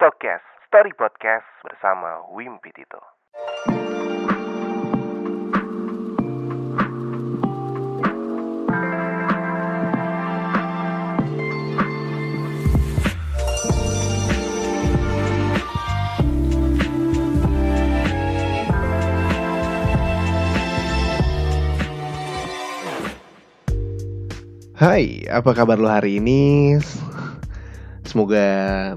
Stokes Story Podcast bersama Wimpi Tito. Hai, apa kabar lo hari ini? Semoga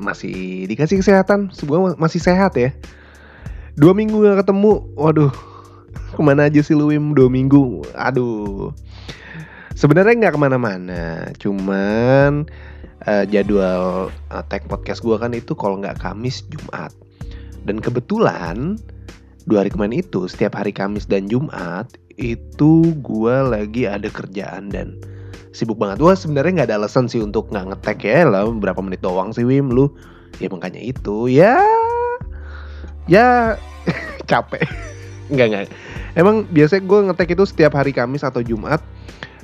masih dikasih kesehatan, semoga masih sehat ya. Dua minggu gak ketemu, waduh, ke mana aja sih lu Wim? Dua minggu, aduh. Sebenarnya nggak ke mana-mana, cuman uh, jadwal uh, tag podcast gue kan itu kalau nggak Kamis Jumat. Dan kebetulan dua hari kemarin itu setiap hari Kamis dan Jumat itu gue lagi ada kerjaan dan sibuk banget. Wah sebenarnya nggak ada alasan sih untuk nggak ngetek ya lah berapa menit doang sih Wim lu. Ya makanya itu ya ya capek. Nggak nggak. Emang biasanya gue ngetek itu setiap hari Kamis atau Jumat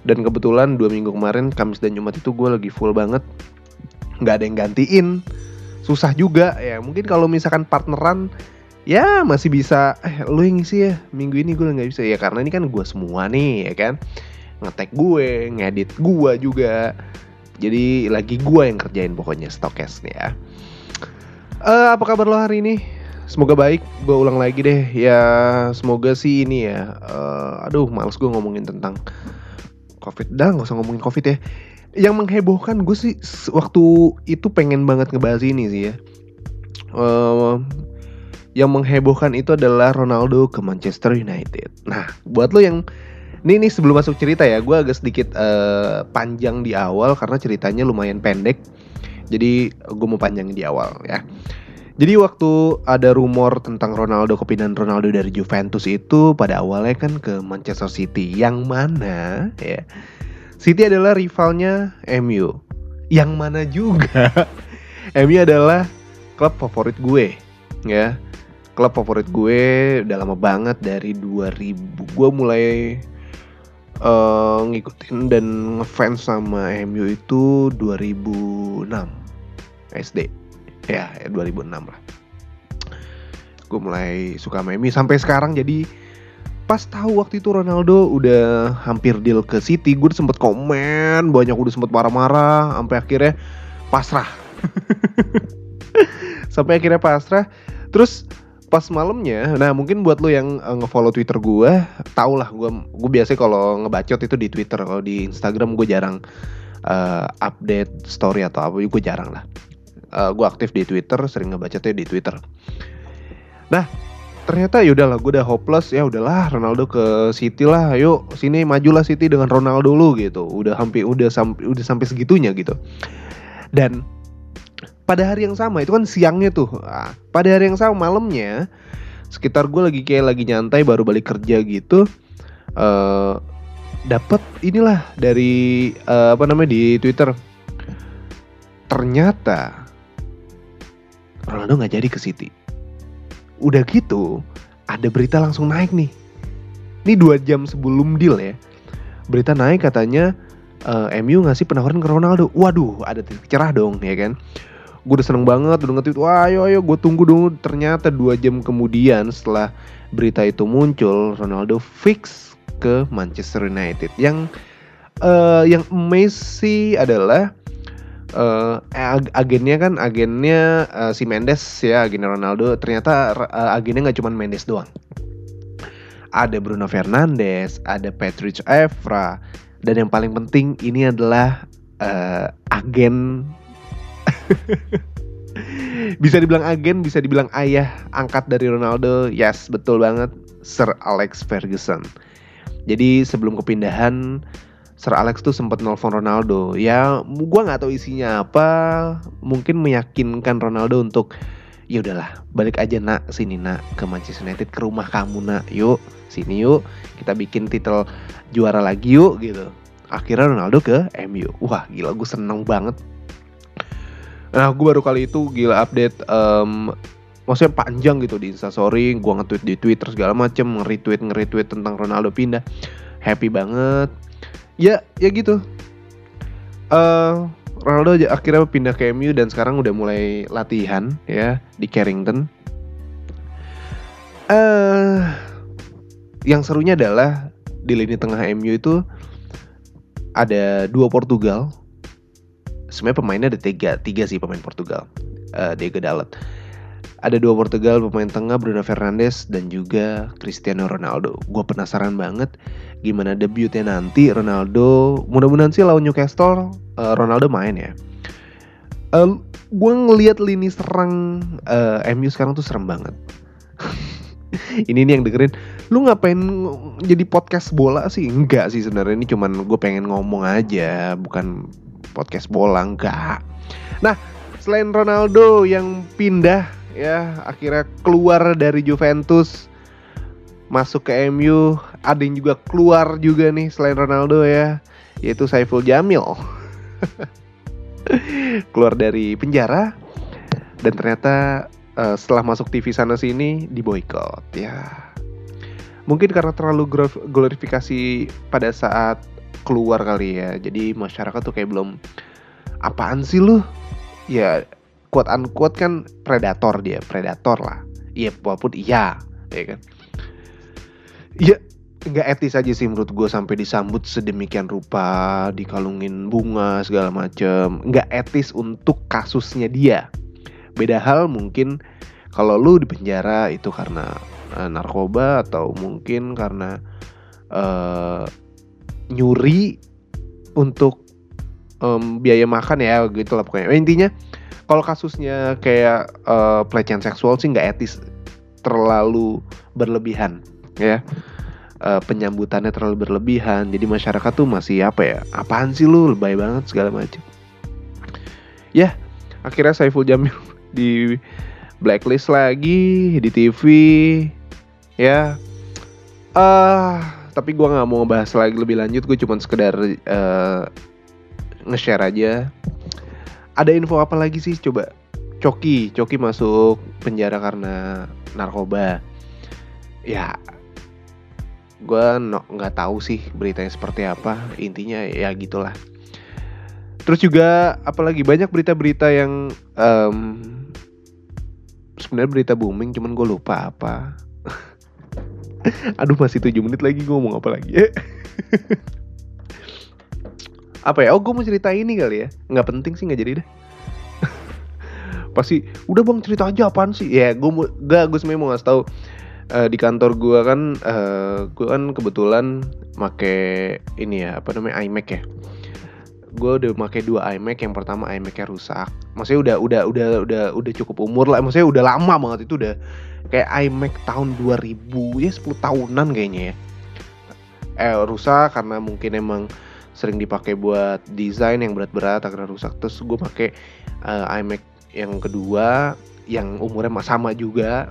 dan kebetulan dua minggu kemarin Kamis dan Jumat itu gue lagi full banget nggak ada yang gantiin susah juga ya mungkin kalau misalkan partneran ya masih bisa eh lu yang ngisi ya minggu ini gue nggak bisa ya karena ini kan gue semua nih ya kan ngetek gue ngedit gue juga. Jadi lagi gue yang kerjain pokoknya stokes nih ya. Uh, apa kabar lo hari ini? Semoga baik gue ulang lagi deh. Ya semoga sih ini ya uh, aduh males gue ngomongin tentang covid. Dah nggak usah ngomongin covid ya. Yang menghebohkan gue sih waktu itu pengen banget ngebahas ini sih ya. Uh, yang menghebohkan itu adalah Ronaldo ke Manchester United. Nah, buat lo yang ini nih sebelum masuk cerita ya, gue agak sedikit uh, panjang di awal karena ceritanya lumayan pendek. Jadi gue mau panjang di awal ya. Jadi waktu ada rumor tentang Ronaldo kepindahan Ronaldo dari Juventus itu pada awalnya kan ke Manchester City. Yang mana ya? City adalah rivalnya MU yang mana juga? MU adalah klub favorit gue ya. Klub favorit gue udah lama banget dari 2000 gue mulai uh, ngikutin dan ngefans sama MU itu 2006 SD ya 2006 lah. Gue mulai suka sama MU sampai sekarang. Jadi pas tahu waktu itu Ronaldo udah hampir deal ke City gue sempet komen banyak udah sempet marah-marah sampai akhirnya pasrah. Sampai akhirnya pasrah. Terus pas malamnya nah mungkin buat lo yang uh, ngefollow twitter gue tau lah gue gue biasa kalau ngebacot itu di twitter kalau di instagram gue jarang uh, update story atau apa gue jarang lah. Uh, gue aktif di twitter sering ngebacotnya di twitter. Nah ternyata ya udahlah gue udah hopeless ya udahlah Ronaldo ke City lah ayo sini majulah City dengan Ronaldo lu gitu. Udah hampir udah sampai udah sampai segitunya gitu. Dan pada hari yang sama itu kan siangnya tuh. Nah, pada hari yang sama malamnya sekitar gue lagi kayak lagi nyantai baru balik kerja gitu uh, dapat inilah dari uh, apa namanya di Twitter. Ternyata Ronaldo nggak jadi ke City. Udah gitu ada berita langsung naik nih. Ini dua jam sebelum deal ya. Berita naik katanya uh, MU ngasih penawaran ke Ronaldo. Waduh ada cerah dong ya kan gue udah seneng banget udah nge-tweet wah ayo ayo. Gue tunggu dong ternyata dua jam kemudian setelah berita itu muncul Ronaldo fix ke Manchester United. Yang uh, yang amazing adalah uh, agennya kan agennya uh, si Mendes ya agennya Ronaldo. Ternyata uh, agennya nggak cuma Mendes doang. Ada Bruno Fernandes ada Patrick Evra dan yang paling penting ini adalah uh, agen bisa dibilang agen, bisa dibilang ayah angkat dari Ronaldo. Yes, betul banget, Sir Alex Ferguson. Jadi sebelum kepindahan, Sir Alex tuh sempat nelfon Ronaldo. Ya, gua nggak tahu isinya apa. Mungkin meyakinkan Ronaldo untuk ya udahlah, balik aja nak sini nak ke Manchester United ke rumah kamu nak. Yuk, sini yuk. Kita bikin titel juara lagi yuk gitu. Akhirnya Ronaldo ke MU. Wah, gila gue seneng banget Nah gue baru kali itu gila update um, Maksudnya panjang gitu di instastory Gue nge-tweet di Twitter segala macem Nge-retweet nge-retweet tentang Ronaldo pindah Happy banget Ya ya gitu uh, Ronaldo akhirnya pindah ke MU dan sekarang udah mulai latihan ya di Carrington. Eh, yang serunya adalah di lini tengah MU itu ada dua Portugal. Sebenarnya pemainnya ada tiga, tiga sih pemain Portugal. Eh, Diego Dalot. Ada dua Portugal pemain tengah Bruno Fernandes dan juga Cristiano Ronaldo. Gue penasaran banget gimana debutnya nanti Ronaldo. Mudah-mudahan sih lawan Newcastle eh, Ronaldo main ya. Eh, gue ngelihat lini serang eh, MU sekarang tuh serem banget. ini nih yang dengerin, lu ngapain ng- jadi podcast bola sih? Enggak sih sebenarnya ini cuman gue pengen ngomong aja, bukan podcast bola enggak. Nah, selain Ronaldo yang pindah ya akhirnya keluar dari Juventus masuk ke MU, ada yang juga keluar juga nih selain Ronaldo ya, yaitu Saiful Jamil. keluar dari penjara dan ternyata eh, setelah masuk TV sana sini diboykot ya. Mungkin karena terlalu glor- glorifikasi pada saat keluar kali ya. Jadi masyarakat tuh kayak belum apaan sih lu? Ya quote unquote kan predator dia, predator lah. Iya walaupun iya, ya kan. Iya nggak etis aja sih menurut gue sampai disambut sedemikian rupa, dikalungin bunga segala macem. Nggak etis untuk kasusnya dia. Beda hal mungkin kalau lu di penjara itu karena eh, narkoba atau mungkin karena eh, nyuri untuk em, biaya makan ya gitu lah pokoknya. Intinya kalau kasusnya kayak eh, pelecehan seksual sih nggak etis, terlalu berlebihan ya. Eh, penyambutannya terlalu berlebihan, jadi masyarakat tuh masih apa ya? Apaan sih lu lebay banget segala macam. Ya, akhirnya Saiful Jamil di blacklist lagi di TV ya. Ah tapi gua nggak mau ngebahas lagi lebih lanjut. Gue cuma sekedar eh, nge-share aja. Ada info apa lagi sih? Coba. Coki. Coki masuk penjara karena narkoba. Ya. Gua no- nggak tahu sih beritanya seperti apa. Intinya ya gitulah. Terus juga apalagi banyak berita-berita yang em, sebenarnya berita booming cuman gue lupa apa aduh masih 7 menit lagi gue ngomong apa lagi? Apa ya? Oh gue mau cerita ini kali ya. Nggak penting sih nggak jadi deh. Pasti udah bang cerita aja apaan sih? Ya gue mau gak gue sebenarnya mau ngasih tahu Eh, di kantor gue kan eh gue kan kebetulan make ini ya apa namanya iMac ya. Gue udah make dua iMac yang pertama iMac-nya rusak. Maksudnya udah udah udah udah udah cukup umur lah. Maksudnya udah lama banget itu udah kayak iMac tahun 2000 ya 10 tahunan kayaknya ya. Eh rusak karena mungkin emang sering dipakai buat desain yang berat-berat akhirnya rusak. Terus gue pakai eh, iMac yang kedua yang umurnya ma- sama juga.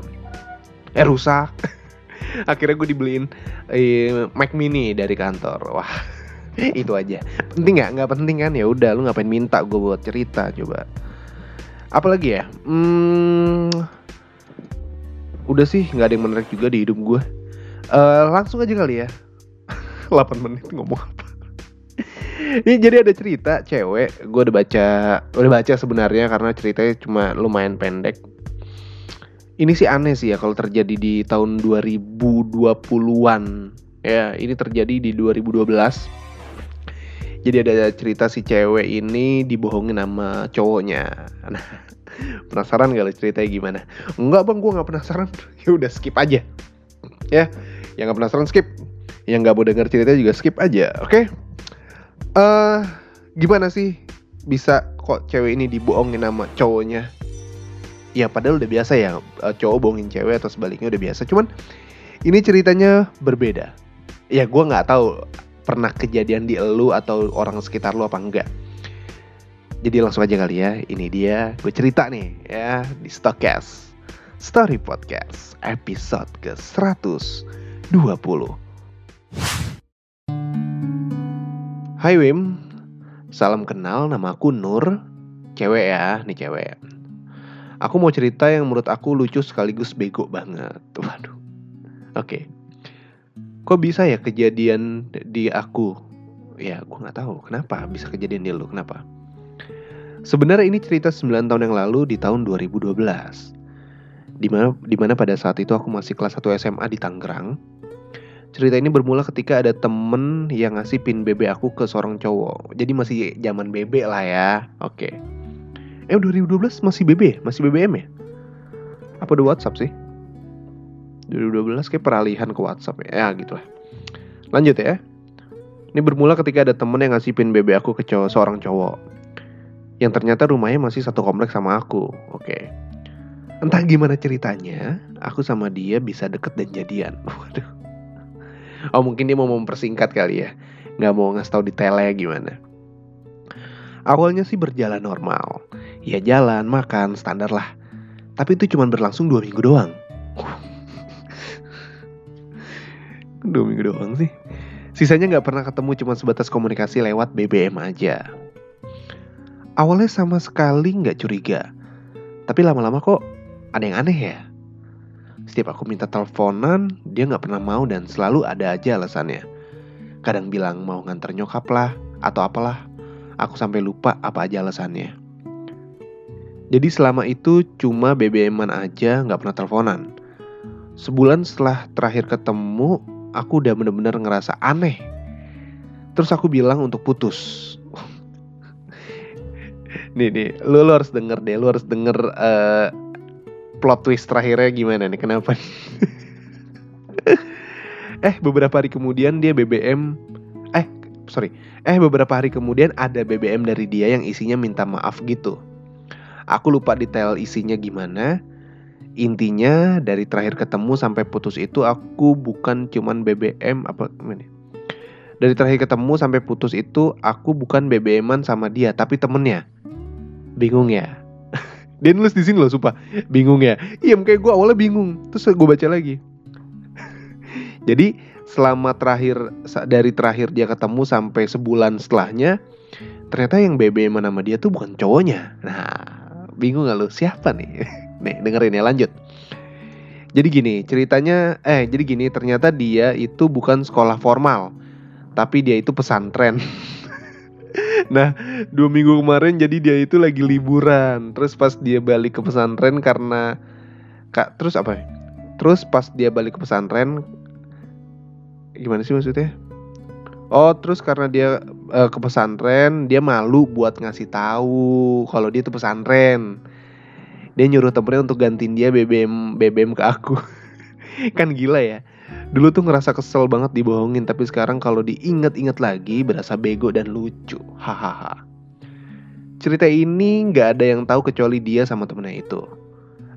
Eh rusak. Akhirnya gue dibeliin eh, Mac Mini dari kantor. Wah itu aja. Penting nggak? Nggak penting kan? Ya udah lu ngapain minta gue buat cerita coba. Apalagi ya? Hmm, udah sih nggak ada yang menarik juga di hidup gue Eh, langsung aja kali ya. 8 menit ngomong apa? Ini jadi ada cerita cewek gue udah baca udah baca sebenarnya karena ceritanya cuma lumayan pendek. Ini sih aneh sih ya kalau terjadi di tahun 2020-an ya ini terjadi di 2012 jadi ada cerita si cewek ini dibohongin sama cowoknya. Nah, penasaran gak lo ceritanya gimana? Enggak bang gue nggak penasaran. Ya udah skip aja. Ya yang nggak penasaran skip. Yang nggak mau denger ceritanya juga skip aja oke? Eh gimana sih bisa kok cewek ini dibohongin sama cowoknya? Ya padahal udah biasa ya eh, cowok bohongin cewek atau sebaliknya udah biasa. Cuman ini ceritanya berbeda. Ya gue nggak tahu pernah kejadian di elu atau orang sekitar lu apa enggak jadi langsung aja kali ya ini dia gue cerita nih ya di Stockcast Story Podcast episode ke 120 Hai Wim Salam kenal nama aku Nur Cewek ya, nih cewek Aku mau cerita yang menurut aku lucu sekaligus bego banget. Waduh. Oke. Kok bisa ya kejadian di aku? Ya, gue nggak tahu kenapa bisa kejadian di lu. Kenapa? Sebenarnya ini cerita 9 tahun yang lalu di tahun 2012. Di mana, di mana pada saat itu aku masih kelas 1 SMA di Tangerang. Cerita ini bermula ketika ada temen yang ngasih pin BB aku ke seorang cowok. Jadi masih zaman BB lah ya. Oke. Eh 2012 masih BB, masih BBM ya? Apa udah WhatsApp sih? 2012 kayak peralihan ke WhatsApp ya, ya gitu lah. Lanjut ya. Ini bermula ketika ada temen yang ngasih pin BB aku ke cowok, seorang cowok. Yang ternyata rumahnya masih satu kompleks sama aku. Oke. Entah gimana ceritanya, aku sama dia bisa deket dan jadian. Waduh. Oh mungkin dia mau mempersingkat kali ya. Nggak mau ngasih tahu detailnya gimana. Awalnya sih berjalan normal. Ya jalan, makan, standar lah. Tapi itu cuma berlangsung dua minggu doang. Dua minggu doang sih. Sisanya nggak pernah ketemu cuma sebatas komunikasi lewat BBM aja. Awalnya sama sekali nggak curiga. Tapi lama-lama kok ada yang aneh ya. Setiap aku minta teleponan, dia nggak pernah mau dan selalu ada aja alasannya. Kadang bilang mau nganter nyokap lah, atau apalah. Aku sampai lupa apa aja alasannya. Jadi selama itu cuma BBM-an aja nggak pernah teleponan. Sebulan setelah terakhir ketemu, aku udah bener-bener ngerasa aneh. Terus aku bilang untuk putus. nih nih, lu, lu harus denger deh, lu harus denger uh, plot twist terakhirnya gimana nih, kenapa? eh beberapa hari kemudian dia BBM, eh sorry, eh beberapa hari kemudian ada BBM dari dia yang isinya minta maaf gitu. Aku lupa detail isinya gimana, intinya dari terakhir ketemu sampai putus itu aku bukan cuman BBM apa gimana? Dari terakhir ketemu sampai putus itu aku bukan BBM-an sama dia tapi temennya. Bingung ya? dia nulis di sini loh sumpah. Bingung ya? Iya kayak gue awalnya bingung. Terus gue baca lagi. Jadi selama terakhir dari terakhir dia ketemu sampai sebulan setelahnya ternyata yang BBM nama dia tuh bukan cowoknya. Nah, bingung gak lu siapa nih? Nih, dengerin ya lanjut. Jadi gini, ceritanya eh jadi gini, ternyata dia itu bukan sekolah formal, tapi dia itu pesantren. nah, dua minggu kemarin jadi dia itu lagi liburan. Terus pas dia balik ke pesantren karena kak terus apa? Terus pas dia balik ke pesantren gimana sih maksudnya? Oh, terus karena dia uh, ke pesantren, dia malu buat ngasih tahu kalau dia itu pesantren dia nyuruh temennya untuk gantiin dia BBM BBM ke aku. Kan gila ya. Dulu tuh ngerasa kesel banget dibohongin tapi sekarang kalau diinget-inget lagi berasa bego dan lucu. Hahaha. Cerita ini nggak ada yang tahu kecuali dia sama temennya itu.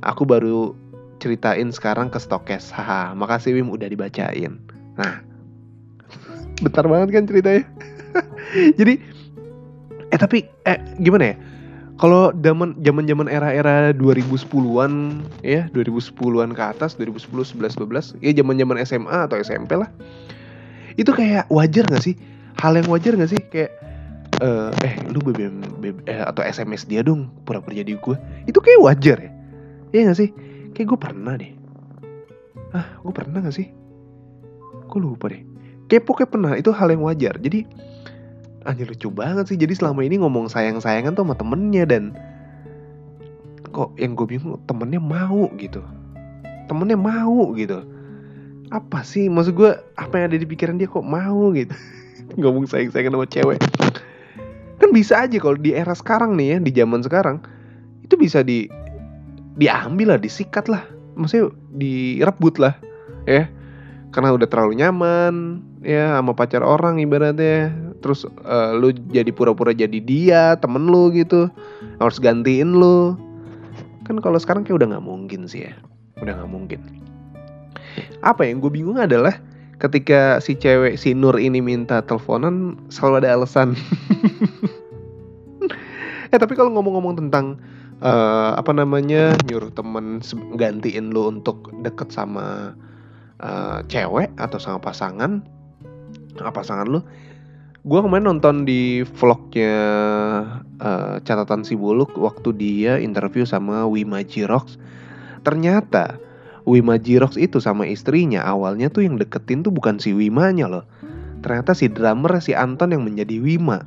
Aku baru ceritain sekarang ke stokes. Haha makasih Wim udah dibacain. Nah. Bentar banget kan ceritanya. Jadi eh tapi eh gimana ya kalau zaman zaman zaman era-era 2010-an ya 2010-an ke atas 2010 11 12 ya zaman zaman SMA atau SMP lah. Itu kayak wajar gak sih? Hal yang wajar gak sih? Kayak uh, eh lu BBM, BBM eh, atau SMS dia dong pura-pura jadi gue itu kayak wajar ya? Iya gak sih? Kayak gue pernah deh. Ah gue pernah gak sih? Gue lupa deh. Kepo kayak pernah itu hal yang wajar. Jadi anjir lucu banget sih. Jadi selama ini ngomong sayang-sayangan tuh sama temennya dan kok yang gue bingung temennya mau gitu. Temennya mau gitu. Apa sih? Maksud gue apa yang ada di pikiran dia kok mau gitu? Ngomong sayang-sayangan sama cewek. Kan bisa aja kalau di era sekarang nih ya di zaman sekarang itu bisa di diambil lah disikat lah. Maksudnya direbut lah ya karena udah terlalu nyaman ya sama pacar orang ibaratnya. Terus uh, lu jadi pura-pura jadi dia temen lu gitu. Harus gantiin lu. Kan kalau sekarang kayak udah nggak mungkin sih ya. Udah nggak mungkin. Apa yang gue bingung adalah ketika si cewek si Nur ini minta teleponan selalu ada alasan. Eh tapi kalau ngomong-ngomong tentang uh, apa namanya nyuruh temen gantiin lu untuk deket sama uh, cewek atau sama pasangan apa pasangan lu gue kemarin nonton di vlognya uh, catatan si buluk waktu dia interview sama Wima Jirox. Ternyata Wima Jirox itu sama istrinya awalnya tuh yang deketin tuh bukan si Wimanya loh. Ternyata si drummer si Anton yang menjadi Wima.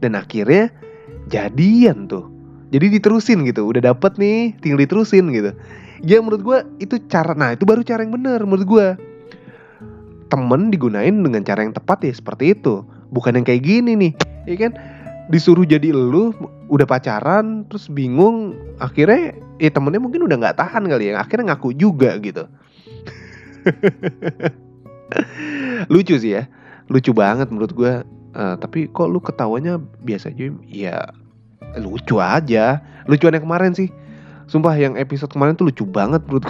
Dan akhirnya jadian tuh jadi diterusin gitu. Udah dapet nih tinggal diterusin gitu. Ya menurut gue itu cara nah itu baru cara yang bener menurut gue temen digunain dengan cara yang tepat ya seperti itu. Bukan yang kayak gini nih ya kan? Disuruh jadi lu udah pacaran terus bingung akhirnya ya temennya mungkin udah nggak tahan kali ya akhirnya ngaku juga gitu. Lucu sih ya lucu banget menurut gue uh, tapi kok lu ketawanya biasa aja? Ya lucu aja. Lucuan yang kemarin sih. Sumpah yang episode kemarin tuh lucu banget menurut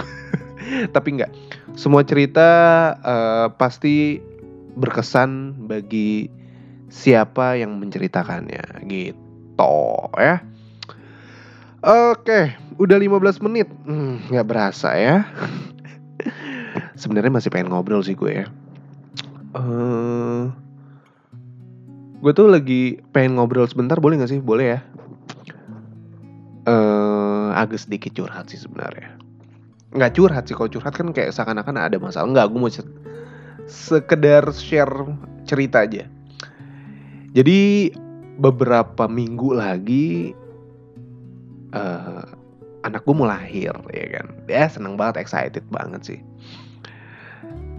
tapi nggak. Semua cerita uh, pasti berkesan bagi siapa yang menceritakannya. Gitu ya. Oke udah 15 menit. Hmm, nggak berasa ya. Sebenarnya masih pengen ngobrol sih gue ya. Uh, gue tuh lagi pengen ngobrol sebentar. Boleh gak sih? Boleh ya uh, agak sedikit curhat sih sebenarnya. Nggak curhat sih kalau curhat kan kayak seakan-akan ada masalah. Nggak gue mau sekedar share cerita aja. Jadi beberapa minggu lagi uh, anak gue mau lahir ya kan? Ya seneng banget excited banget sih.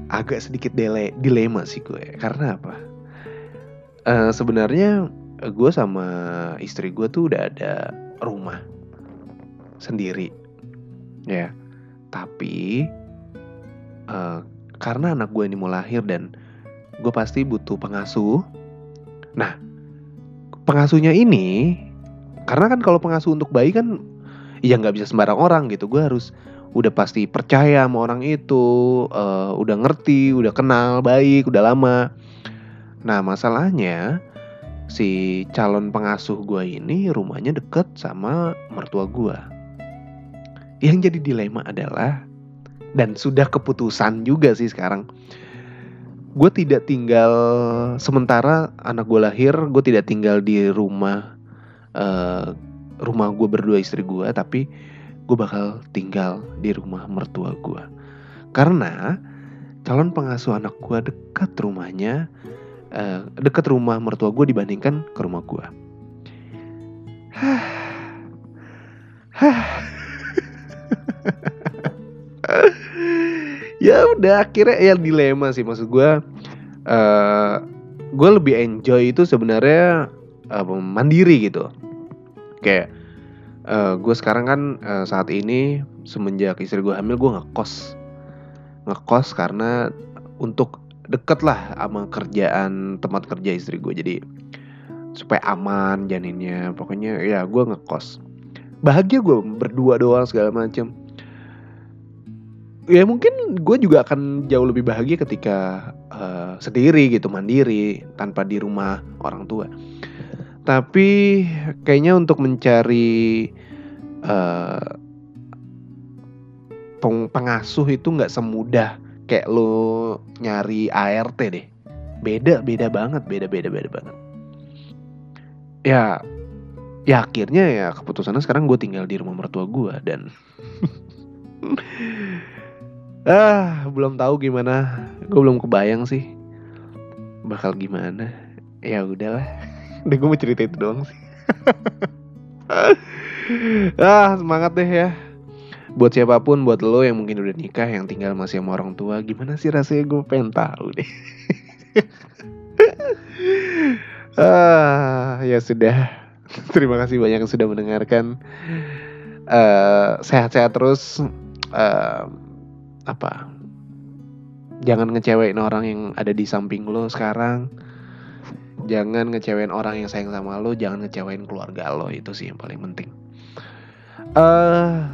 Agak sedikit dele dilema sih gue karena apa? Uh, sebenarnya gue sama istri gue tuh udah ada rumah sendiri ya tapi uh, karena anak gue ini mau lahir dan gue pasti butuh pengasuh nah pengasuhnya ini karena kan kalau pengasuh untuk bayi kan ya nggak bisa sembarang orang gitu gue harus udah pasti percaya sama orang itu, uh, udah ngerti, udah kenal baik, udah lama. Nah masalahnya si calon pengasuh gue ini rumahnya deket sama mertua gue. Yang jadi dilema adalah dan sudah keputusan juga sih sekarang. Gue tidak tinggal sementara anak gue lahir, gue tidak tinggal di rumah uh, rumah gue berdua istri gue, tapi gue bakal tinggal di rumah mertua gue. Karena calon pengasuh anak gue dekat rumahnya, uh, dekat rumah mertua gue dibandingkan ke rumah gue. ya udah akhirnya ya dilema sih maksud gue. Uh, gue lebih enjoy itu sebenarnya uh, mandiri gitu. Kayak uh, eh, gue sekarang kan uh, saat ini semenjak istri gue hamil gue ngekos. Ngekos karena untuk deket lah sama kerjaan tempat kerja istri gue jadi supaya aman janinnya. Pokoknya ya gue ngekos. Bahagia gue berdua doang segala macem ya mungkin gue juga akan jauh lebih bahagia ketika uh, sendiri gitu mandiri tanpa di rumah orang tua tapi kayaknya untuk mencari uh, pengasuh itu nggak semudah kayak lo nyari ART deh. Beda, beda banget, beda, beda, beda banget. Ya, ya akhirnya ya keputusannya sekarang gue tinggal di rumah mertua gue dan ah belum tahu gimana, gue belum kebayang sih bakal gimana. Ya udahlah. Udah gue mau cerita itu doang sih. ah semangat deh ya. Buat siapa pun, buat lo yang mungkin udah nikah, yang tinggal masih sama orang tua, gimana sih rasanya gue pengen tahu deh. ah ya sudah. Terima kasih banyak yang sudah mendengarkan. Uh, sehat-sehat terus. Uh, apa? Jangan ngecewain orang yang ada di samping lo sekarang. Jangan ngecewain orang yang sayang sama lo jangan ngecewain keluarga lo itu sih yang paling penting. Eh uh,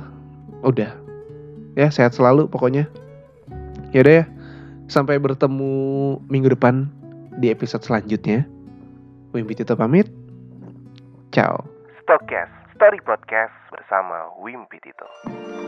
udah. Ya sehat selalu pokoknya. Yaudah ya. Sampai bertemu minggu depan di episode selanjutnya. Wimpi Tito pamit. Ciao. Stokcast Story Podcast bersama Wimpi Tito